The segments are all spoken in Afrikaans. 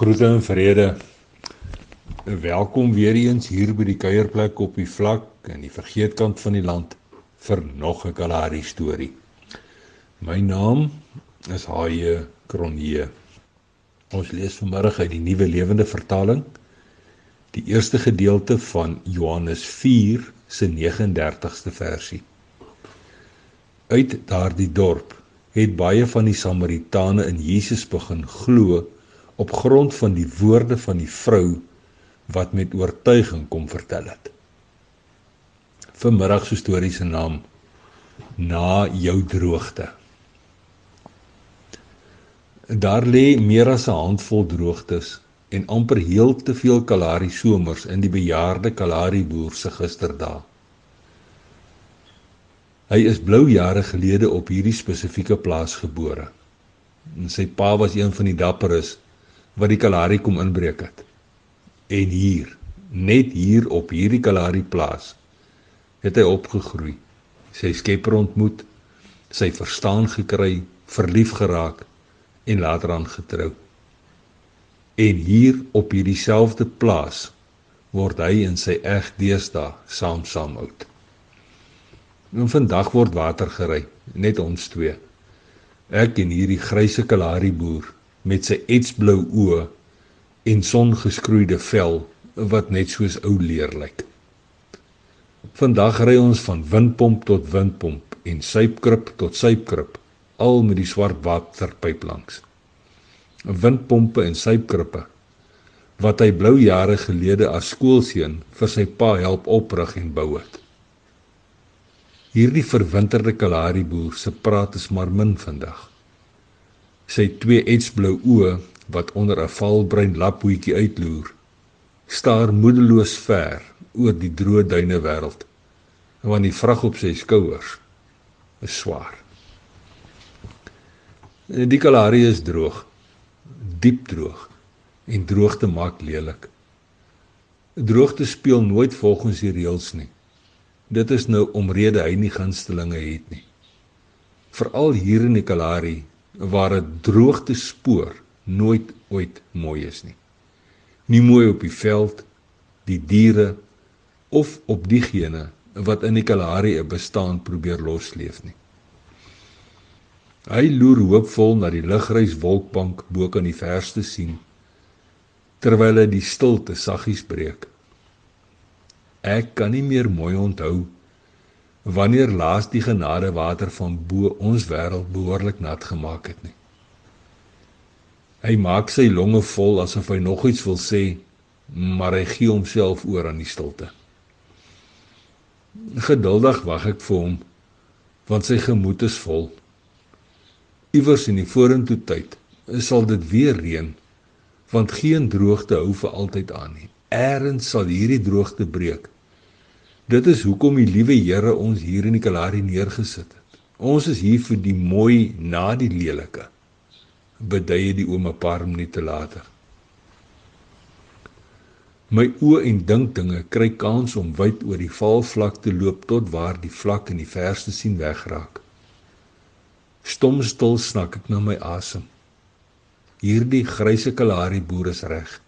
Groete en vrede. Welkom weer eens hier by die kuierplek op die vlak in die vergeetkant van die land vir nog 'n Kalahari storie. My naam is Haie Kronje. Ons lees vanmiddag uit die Nuwe Lewende Vertaling die eerste gedeelte van Johannes 4 se 39ste versie. Uit daardie dorp het baie van die Samaritane in Jesus begin glo op grond van die woorde van die vrou wat met oortuiging kom vertel het. Vanmiddag se storie se naam na jou droogte. Daar lê meer as 'n handvol droogtes en amper heel te veel Kalahari somers in die bejaarde Kalahari boer se gisterdae. Hy is blou jare gelede op hierdie spesifieke plaas gebore. En sy pa was een van die dapperes wat die Kalahari kom inbreek het. En hier, net hier op hierdie Kalahari plaas, het hy opgegroei. Sy skepper ontmoet, sy verstaan gekry, verlief geraak en later aan getrou. En hier op hierdie selfde plaas word hy en sy eg deesdae saam saam oud. En vandag word water gery, net ons twee. Ek en hierdie grysse Kalahari boer met sy etsblou oë en songeskroeide vel wat net soos ou leer lyk. Vandag ry ons van windpomp tot windpomp en suipkrip tot suipkrip, al met die swart waterpyp langs. Windpompe en suipkrippe wat hy blou jare gelede as skoolseun vir sy pa help oprig en bou het. Hierdie verwinterde Kalahari boer se praat is maar min vandag sy twee etsblou oë wat onder 'n valbruin laphoetjie uitloer staar moedeloos ver oor die droë duine wêreld want die vrag op sy skouers is swaar die Kalahari is droog diep droog en droogte maak lelik. Droogte speel nooit volgens die reëls nie. Dit is nou omrede hy nie gunstelinge het nie. Veral hier in die Kalahari waar 'n droogte spoor nooit ooit mooi is nie. Nie mooi op die veld, die diere of op diegene wat in die Kalahari 'n bestaan probeer losleef nie. Hy loer hoopvol na die ligreis wolkbank bo kan die verste sien terwyl hy die stilte saggies breek. Ek kan nie meer mooi onthou wanneer laas die genade water van bo ons wêreld behoorlik nat gemaak het nie. Hy maak sy longe vol asof hy nog iets wil sê, maar hy gee homself oor aan die stilte. Geduldig wag ek vir hom, want sy gemoed is vol. Iewers in die vorentoe tyd sal dit weer reën, want geen droogte hou vir altyd aan nie. Eerens sal hierdie droogte breek Dit is hoekom die liewe Here ons hier in die Kalahari neergesit het. Ons is hier vir die mooi na die lelike. Beduie die ouma paar minute later. My oë en dinkdinge kry kans om wyd oor die valvlak te loop tot waar die vlak in die verste sien wegraak. Stom stil snak ek na my asem. Hierdie grysse Kalahari boer is reg.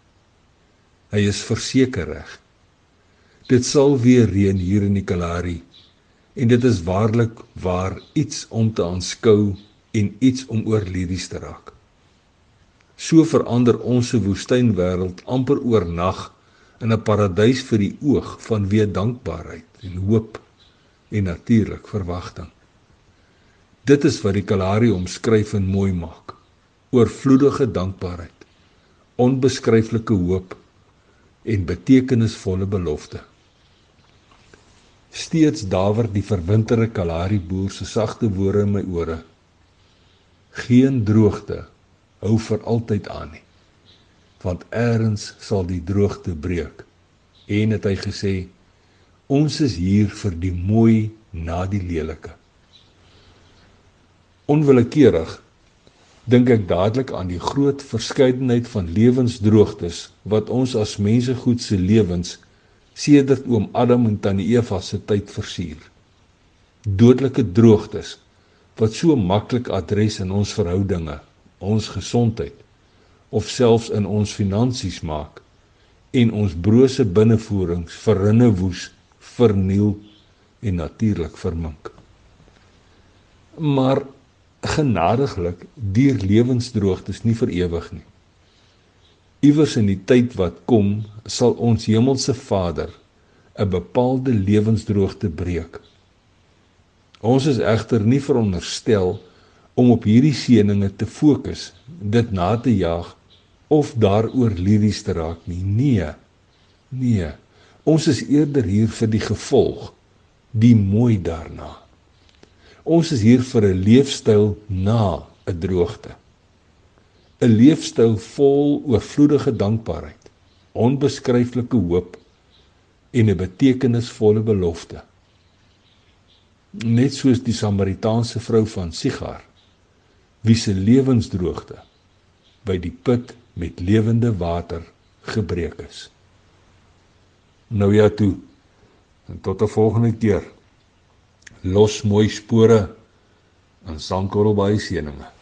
Hy is verseker reg. Dit sal weer reën hier in die Kalahari en dit is waarlik waar iets om te aanskou en iets om oor liries te raak. So verander ons se woestynwêreld amper oornag in 'n paradys vir die oog van weer dankbaarheid en hoop en natuurlik verwagting. Dit is wat die Kalahari omskryf en mooi maak. Oorvloedige dankbaarheid, onbeskryflike hoop en betekenisvolle beloftes. Steeds dawer die verwinterde Kalahari boer se sagte woorde in my ore. Geen droogte hou vir altyd aan nie. Want eers sal die droogte breek. En het hy gesê, ons is hier vir die mooi na die lelike. Onwillekeurig dink ek dadelik aan die groot verskeidenheid van lewensdroogtes wat ons as mense goed se lewens sedert oom Adam en tannie Eva se tyd versuur. Dodelike droogtes wat so maklik adres in ons verhoudinge, ons gesondheid, of selfs in ons finansies maak en ons brose binnevoerings verrinne woes, verniel en natuurlik vermink. Maar genadiglik duur lewensdroogtes nie vir ewig nie. Iewers in die tyd wat kom, sal ons hemelse Vader 'n bepaalde lewensdroogte breek. Ons is egter nie veronderstel om op hierdie seëninge te fokus, dit na te jaag of daaroor liries te raak nie. Nee. Nee. Ons is eerder hier vir die gevolg, die mooi daarna. Ons is hier vir 'n leefstyl na 'n droogte. 'n Leefstyl vol oorvloedige dankbaarheid, onbeskryflike hoop en 'n betekenisvolle belofte. Net soos die Samaritaanse vrou van Sigar, wie se lewensdroogte by die put met lewende water gebreek is. Nou ja toe. En tot 'n volgende keer. Los mooi spore in Sankorrel baie seëninge.